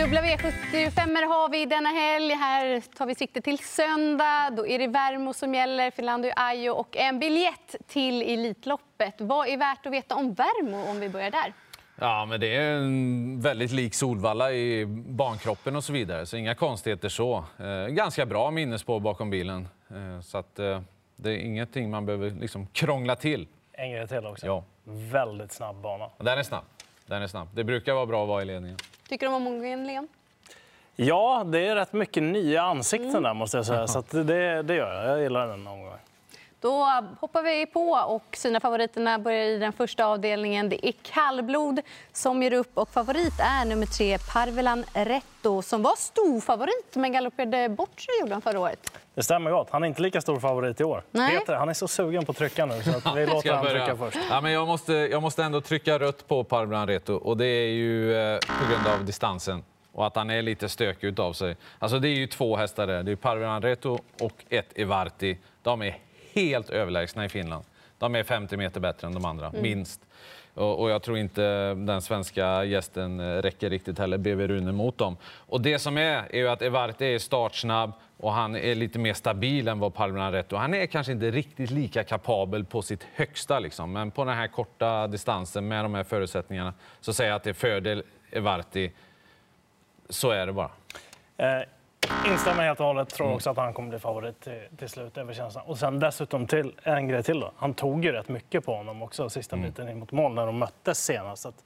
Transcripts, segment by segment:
Dubbla V75 har vi denna helg. Här tar vi sikte till söndag. Då är det Värmo som gäller, Finlandio Ajo och en biljett till Elitloppet. Vad är värt att veta om Värmo om vi börjar där? Ja, men det är en väldigt lik Solvalla i bankroppen och så vidare, så inga konstigheter så. Eh, ganska bra minnesspår bakom bilen, eh, så att, eh, det är ingenting man behöver liksom krångla till. En grej till också. Ja. Väldigt snabb bana. Den är snabb. Den är snabb. Det brukar vara bra att vara i ledningen. Tycker du om omgången, Leon? Ja, det är rätt mycket nya ansikten där måste jag säga. Så att det, det gör jag. Jag gillar den omgången. Då hoppar vi på och sina favoriterna börjar i den första avdelningen. Det är kallblod som ger upp och favorit är nummer tre Parvelan Retto som var stor favorit men galopperade bort sig gjorde han förra året. Det stämmer gott. Han är inte lika stor favorit i år. Nej. Peter, han är så sugen på att trycka nu så att vi låter Ska jag han börja? trycka först. Ja, men jag, måste, jag måste ändå trycka rött på Parvlan Reto och det är ju eh, på grund av distansen och att han är lite stökig utav sig. Alltså det är ju två hästar där. Det är Parvlan Reto och ett Evarti. De är helt överlägsna i Finland. De är 50 meter bättre än de andra, minst. Och, och jag tror inte den svenska gästen eh, räcker riktigt heller, BV Rune, mot dem. Och det som är, är ju att Evarti är startsnabb och han är lite mer stabil än vad Retto. Han är kanske inte riktigt lika kapabel på sitt högsta, liksom. men på den här korta distansen med de här förutsättningarna så säger jag att det är fördel Evarti. Så är det bara. Eh, instämmer helt och hållet. Mm. Tror också att han kommer bli favorit till, till slut. över känslan. Och sen dessutom till en grej till. Då. Han tog ju rätt mycket på honom också sista Mm. biten in mot mål när de möttes senast. Så att,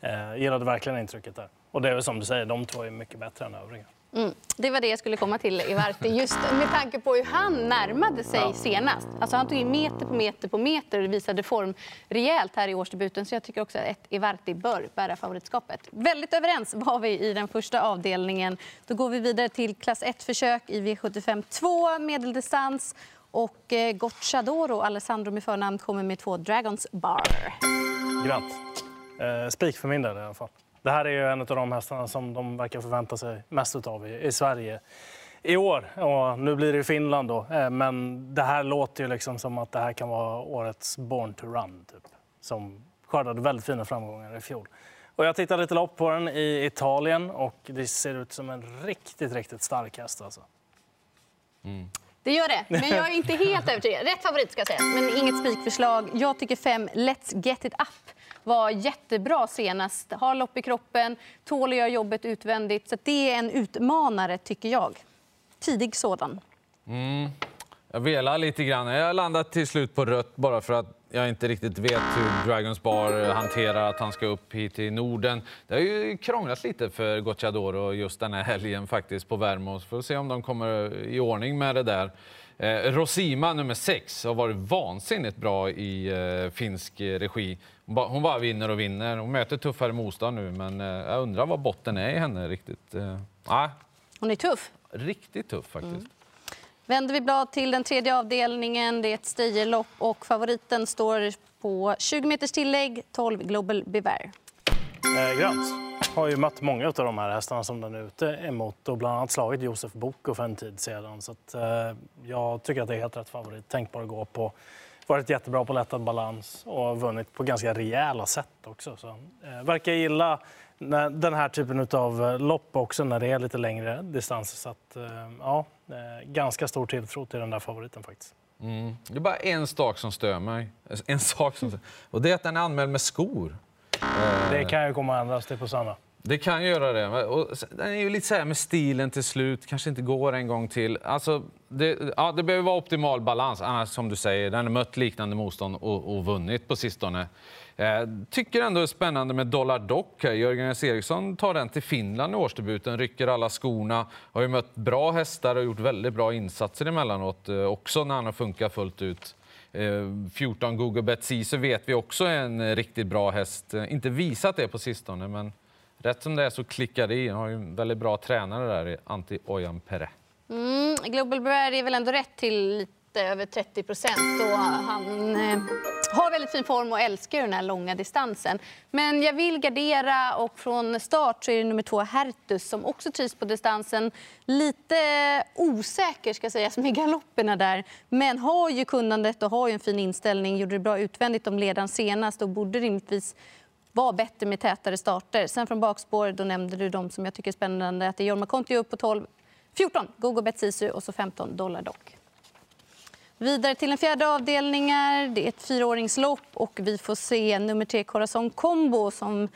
eh, gillade verkligen intrycket där. Och det är väl som du säger, de två är mycket bättre än övriga. Mm. Det var det jag skulle komma till, Ivarti. Just med tanke på hur han närmade sig senast. Alltså han tog in meter på meter på meter och visade form rejält här i årsdebuten. Så jag tycker också att Ivarti bör bära favoritskapet. Väldigt överens var vi i den första avdelningen. Då går vi vidare till klass 1-försök i V75 2, medeldistans. Och eh, Gocciadoro, Alessandro med förnamn, kommer med två Dragons Bar. Grant. Eh, spik för min del i alla fall. Det här är ju en av de hästarna som de verkar förvänta sig mest av i, i Sverige i år. Och nu blir det i Finland då. Eh, men det här låter ju liksom som att det här kan vara årets Born to Run. Typ, som skördade väldigt fina framgångar i fjol. Och jag tittade lite lopp på den i Italien och det ser ut som en riktigt, riktigt stark häst. Alltså. Det gör det, men jag är inte helt övertygad. Rätt favorit ska sägas, men inget spikförslag. Jag tycker fem Let's Get It Up var jättebra senast. Har lopp i kroppen, tål att göra jobbet utvändigt. Så det är en utmanare, tycker jag. Tidig sådan. Mm. Jag velar lite grann. Jag landat till slut på rött bara för att jag inte riktigt vet hur Dragons Bar hanterar att han ska upp hit till Norden. Det har ju krånglat lite för Gocciadoro just den här helgen faktiskt på Värmo. Får se om de kommer i ordning med det där. Eh, Rosima nummer sex har varit vansinnigt bra i eh, finsk regi. Hon, ba, hon bara vinner och vinner. Hon möter tuffare motstånd nu, men eh, jag undrar vad botten är i henne riktigt. Nej, Hon är tuff. riktigt tuff faktiskt. Vänder vi blad till den tredje avdelningen. Det är ett Steijerlopp och favoriten står på 20 meters tillägg, 12 Global Bever. Eh, Grant har ju mött många av de här hästarna som den är ute emot och bland annat slagit Josef Boko för en tid sedan. Så att, eh, jag tycker att det är helt rätt favorit. Tänkbar att gå på. Varit jättebra på lättad balans och vunnit på ganska rejäla sätt också. Så, eh, verkar gilla när, den här typen av lopp också när det är lite längre distanser. Så att, eh, ja, eh, ganska stor tilltro till den där favoriten faktiskt. Mm. Det är bara en sak som stör mig. En sak som. Och det är att den är anmäld med skor. Det kan ju komma att ändras till på söndag. Det kan göra det. Och den är ju lite så här med stilen till slut, kanske inte går en gång till. Alltså, det, ja, det behöver vara optimal balans, annars som du säger, den har mött liknande motstånd och, och vunnit på sistone. Eh, tycker ändå det är spännande med Dollar Dock. Jörgen S. Eriksson tar den till Finland i årsdebuten, rycker alla skorna. Har ju mött bra hästar och gjort väldigt bra insatser emellanåt eh, också när han har funkat fullt ut. Eh, 14 Google Bet så vet vi också är en riktigt bra häst. Eh, inte visat det på sistone, men rätt som det är så klickar det i. Han har ju en väldigt bra tränare där, Antti Ojan Pere. Mm, Global Bever är väl ändå rätt till lite över 30 procent. Han eh, har väldigt fin form och älskar den här långa distansen. Men jag vill gardera och från start så är det nummer två Hertus som också trivs på distansen. Lite osäker ska sägas med galopperna där. Men har ju kunnandet och har ju en fin inställning. Gjorde det bra utvändigt om ledaren senast och borde rimligtvis var bättre med tätare starter. Sen från bakspår då nämnde du de som jag tycker är spännande. Att det är Jorma Kontio upp på 12, 14 Gogo Bet Sisu och så 15 Dollar Dock. Vidare till den fjärde avdelningen. Det är ett fyraåringslopp och vi får se nummer tre Corazon Combo som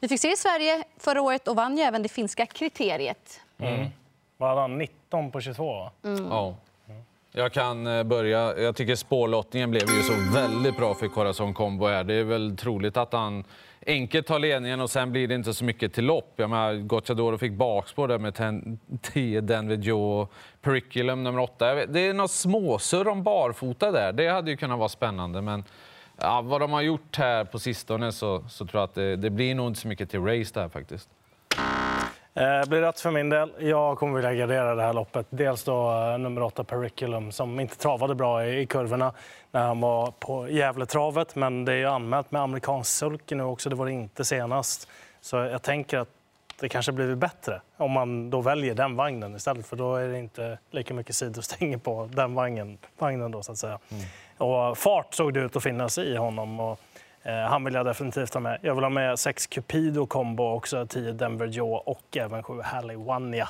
vi fick se i Sverige förra året och vann ju även det finska kriteriet. Mm. Vad hade han? 19 på 22? Va? Mm. Ja. Jag kan eh, börja. Jag tycker spårlottningen blev ju så väldigt bra för Corazon Combo här. Det är väl troligt att han enkelt tar ledningen och sen blir det inte så mycket till lopp. Jag menar, Gocciadoro fick bakspår där med 10 Denver Joe och Periculum nummer 8. Det är något småsurr om barfota där. Det hade ju kunnat vara spännande. Men ja, vad de har gjort här på sistone så, så tror jag att det, det blir nog inte så mycket till race där faktiskt. Eh, blir rätt för min del. Jag kommer vilja gardera det här loppet. Dels då eh, nummer 8 Periculum som inte travade bra i, i kurvorna när han var på Gävletravet. Men det är anmält med amerikansk sulky nu också. Det var det inte senast. Så jag tänker att det kanske blivit bättre om man då väljer den vagnen istället. För då är det inte lika mycket sidostänger på den vagnen, vagnen då så att säga. Mm. Och fart såg det ut att finnas i honom. Och Eh, han vill jag definitivt ha med. Jag vill ha med 6 Cupido combo också, 10 Denver Joe och även 7 Halley Wania.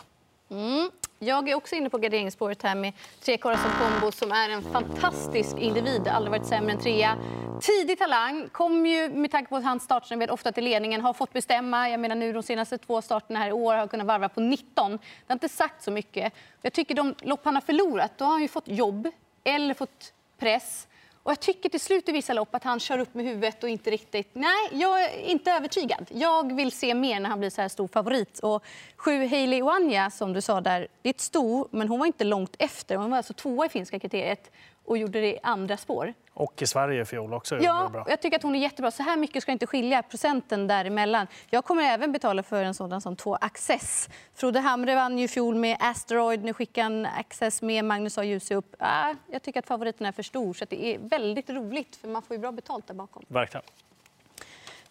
Mm. Jag är också inne på garderingsspåret här med tre Corazon Combo som är en fantastisk individ. Aldrig varit sämre än trea. Tidig talang. Kom ju med tanke på att hans startsnabbhet ofta till ledningen. Har fått bestämma. Jag menar nu de senaste två starterna här i år har kunnat varva på 19. Det har inte sagt så mycket. Jag tycker de lopp han har förlorat, då har han ju fått jobb eller fått press. Och jag tycker till slut i vissa lopp att han kör upp med huvudet och inte riktigt... Nej, jag är inte övertygad. Jag vill se mer när han blir så här stor favorit. Och sju Hailey Oanja, som du sa där, det är ett sto, men hon var inte långt efter. Hon var alltså tvåa i finska kriteriet och gjorde det i andra spår. Och i Sverige i fjol också. Ja, jag tycker att hon är jättebra. Så här mycket ska inte skilja procenten däremellan. Jag kommer även betala för en sådan som två Access. Frode Hamre vann ju fjol med Asteroid. Nu skickar han Access med Magnus A. Djuse upp. Ah, jag tycker att favoriten är för stor, så det är väldigt roligt. för Man får ju bra betalt där bakom. Verkligen.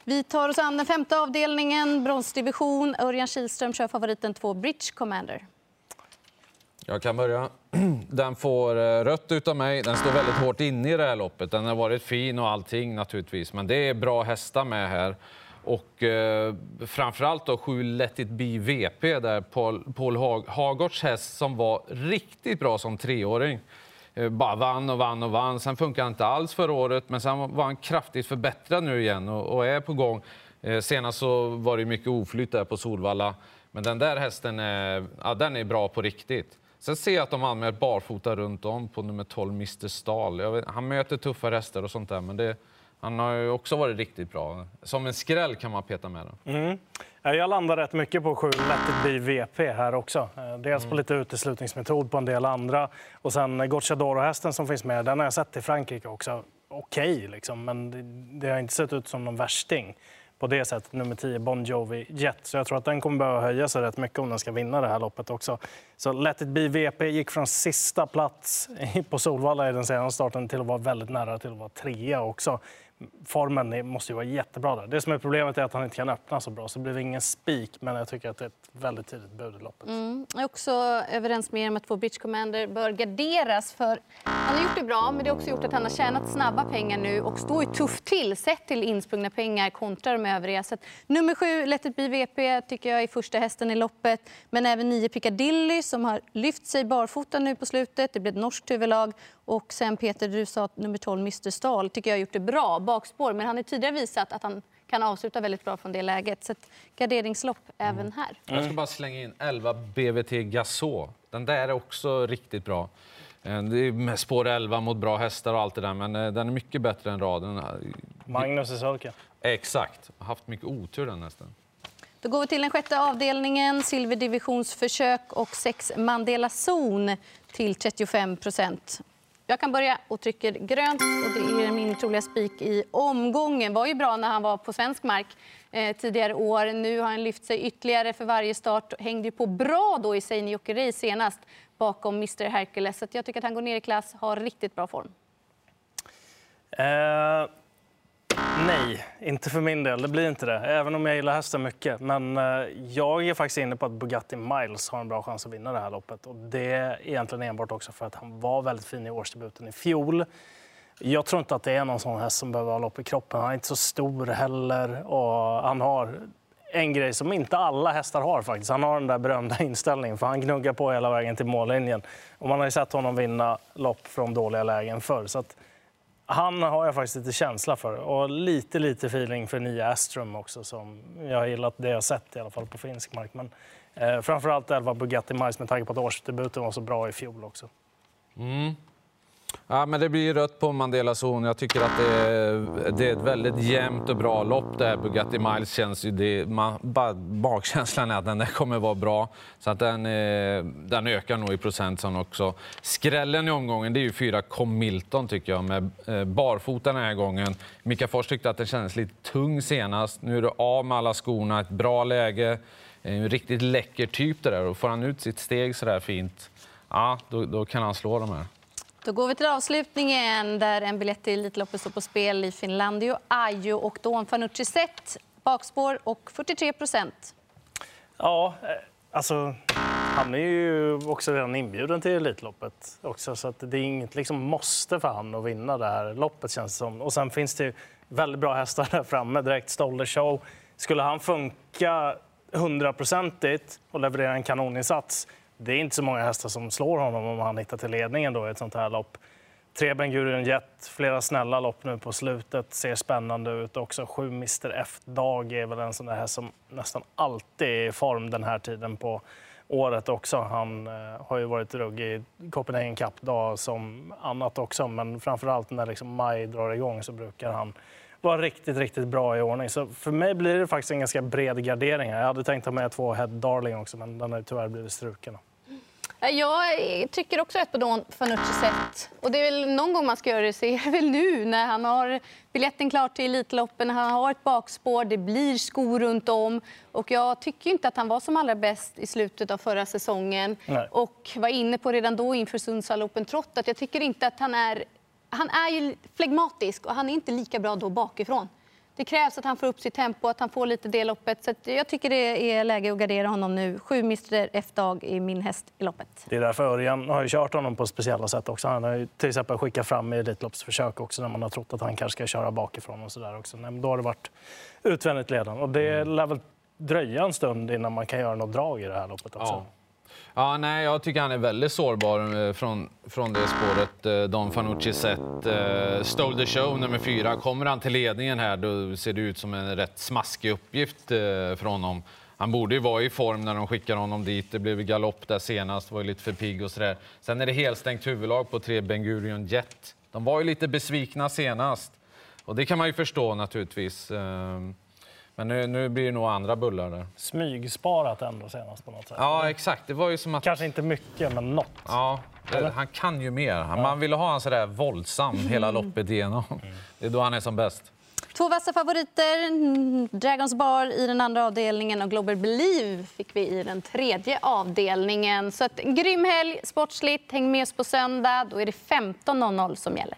Vi tar oss an den femte avdelningen, bronsdivision. Örjan Kihlström kör favoriten två Bridge Commander. Jag kan börja. Den får eh, rött utav mig. Den står väldigt hårt inne i det här loppet. Den har varit fin och allting naturligtvis, men det är bra hästar med här. Och eh, framförallt då 7 Let It Be VP där Paul, Paul Hag Hagårds häst som var riktigt bra som treåring. Eh, bara vann och vann och vann. Sen funkar inte alls förra året, men sen var han kraftigt förbättrad nu igen och, och är på gång. Eh, senast så var det mycket oflyt där på Solvalla. Men den där hästen är, ja, den är bra på riktigt. Sen ser jag att de anmäler barfota runt om på nummer 12, Mr Stahl. Vet, han möter tuffa rester och sånt där, men det, han har ju också varit riktigt bra. Som en skräll kan man peta med den. Mm. Jag landar rätt mycket på 7 Let It Be VP här också. Eh, dels på mm. lite uteslutningsmetod på en del andra. Och sen Gocciadoro-hästen som finns med, den har jag sett i Frankrike också. Okej, okay, liksom, men det, det har inte sett ut som någon värsting på det sättet, nummer 10, Bon Jovi Jet. Så jag tror att den kommer behöva höja sig rätt mycket om den ska vinna det här loppet också. Så Let It Be VP gick från sista plats på Solvalla i den senaste starten till att vara väldigt nära till att vara trea också formen måste ju vara jättebra där. Det som är problemet är att han inte kan öppna så bra, så det blev ingen spik. Men jag tycker att det är ett väldigt tidigt bud i loppet. Mm. Jag är också överens med er om att två Bridge Commander bör garderas. För han har gjort det bra, men det har också gjort att han har tjänat snabba pengar nu och står ju tufft till sett till insprungna pengar kontra de övriga. Så att, nummer sju, Let It Be VP, tycker jag är första hästen i loppet. Men även nio Piccadilly som har lyft sig barfota nu på slutet. Det blev ett norskt huvudlag. Och sen Peter, du sa att nummer 12, Mr Stahl, tycker jag har gjort det bra bakspår. Men han har tidigare visat att han kan avsluta väldigt bra från det läget. Så ett garderingslopp mm. även här. Jag ska bara slänga in 11 BVT Gaså. Den där är också riktigt bra. Eh, det är med spår 11 mot bra hästar och allt det där, men eh, den är mycket bättre än raden. Magnus i sulken. Exakt. Haft mycket otur den hästen. Då går vi till den sjätte avdelningen, silverdivisionsförsök och sex Mandela zon till 35 procent. Jag kan börja och trycker grönt. och Det är min troliga spik i omgången. var ju bra när han var på svensk mark eh, tidigare år. Nu har han lyft sig ytterligare för varje start. Hängde ju på bra då i Seine Jokerei senast bakom Mr Hercules. Så jag tycker att han går ner i klass, har riktigt bra form. Eh, Nej, inte för min del. Det blir inte det. Även om jag gillar hästen mycket. Men eh, jag är faktiskt inne på att Bugatti Miles har en bra chans att vinna det här loppet. Och det är egentligen enbart också för att han var väldigt fin i årsdebuten i fjol. Jag tror inte att det är någon sån häst som behöver ha lopp i kroppen. Han är inte så stor heller och han har en grej som inte alla hästar har faktiskt. Han har den där berömda inställningen för han gnuggar på hela vägen till mållinjen. Och man har ju sett honom vinna lopp från dåliga lägen förr. Så att han har jag faktiskt lite känsla för och lite, lite feeling för nya Astrum också som jag har gillat det jag sett i alla fall på finsk mark. Men eh, framförallt 11 Bugatti Mice med tanke på att årsdebuten var så bra i fjol också. Mm. Ja, men det blir rött på Mandela zon. Jag tycker att det är, det är ett väldigt jämnt och bra lopp. Det här Bugatti Miles känns ju... Det, man, bakkänslan är att den där kommer vara bra. Så att den, eh, den ökar nog i procent sen också. Skrällen i omgången det är ju fyra Com Milton tycker jag med eh, barfota den här gången. Mika Fors tyckte att den kändes lite tung senast. Nu är det av med alla skorna, ett bra läge. En riktigt läcker typ det där. Och får han ut sitt steg så där fint, ja, då, då kan han slå de här. Då går vi till avslutningen där en biljett till Elitloppet står på spel i Finlandio, Ajo och Don Fanucci Zet. Bakspår och 43 procent. Ja, eh, alltså han är ju också redan inbjuden till Elitloppet också, så att det är inget liksom måste för han att vinna det här loppet känns det som. Och sen finns det väldigt bra hästar där framme direkt. Stolder Show. Skulle han funka hundraprocentigt och leverera en kanoninsats det är inte så många hästar som slår honom om han hittar till ledningen då i ett sånt här lopp. Tre Ben Jet, flera snälla lopp nu på slutet, ser spännande ut också. Sju Mr F-dag är väl en sån där häst som nästan alltid är i form den här tiden på året också. Han eh, har ju varit ruggig i Copenhagen Cup-dag som annat också, men framförallt när liksom maj drar igång så brukar han var riktigt, riktigt bra i ordning. Så för mig blir det faktiskt en ganska bred gardering. Jag hade tänkt ha med två Head Darling också, men den har tyvärr blivit struken. Jag tycker också rätt på Don Fanucci sätt. Och det är väl någon gång man ska göra det, så är det väl nu när han har biljetten klar till Elitloppen, han har ett bakspår, det blir skor runt om. Och jag tycker inte att han var som allra bäst i slutet av förra säsongen. Nej. Och var inne på redan då inför Sundsvall Open Trot att jag tycker inte att han är... Han är ju flegmatisk och han är inte lika bra då bakifrån det krävs att han får upp sitt tempo, att han får lite det loppet. Så jag tycker det är läge att gardera honom nu. Sju Mr F-dag i min häst i loppet. Det är därför Örjan har ju kört honom på speciella sätt också. Han har ju till exempel skickat fram i Elitloppsförsök också när man har trott att han kanske ska köra bakifrån och så där också. Men då har det varit utvändigt ledande och det lär väl dröja en stund innan man kan göra något drag i det här loppet också. Ja. Ja, nej, jag tycker han är väldigt sårbar eh, från, från det spåret. Eh, Don Fanucci sett. Eh, Stole the show nummer fyra. Kommer han till ledningen här då ser det ut som en rätt smaskig uppgift för honom. Han borde ju vara i form när de skickar honom dit. Det blev galopp där senast, var ju lite för pigg och sådär. Sen är det helstängt huvudlag på tre Ben Gurion Jet. De var ju lite besvikna senast och det kan man ju förstå naturligtvis. Ehm, men nu, nu blir det nog andra bullar där. Smygsparat ändå senast på något sätt. Ja, exakt. Det var ju som att... Kanske inte mycket, men något. Ja, det, han kan ju mer. Ja. Man ville ha honom sådär våldsam hela mm. loppet igenom. Mm. Det är då han är som bäst. Två vassa favoriter. Dragons Bar i den andra avdelningen och Global Believe fick vi i den tredje avdelningen. Så en grym helg, sportsligt. Häng med oss på söndag. Då är det 15.00 som gäller.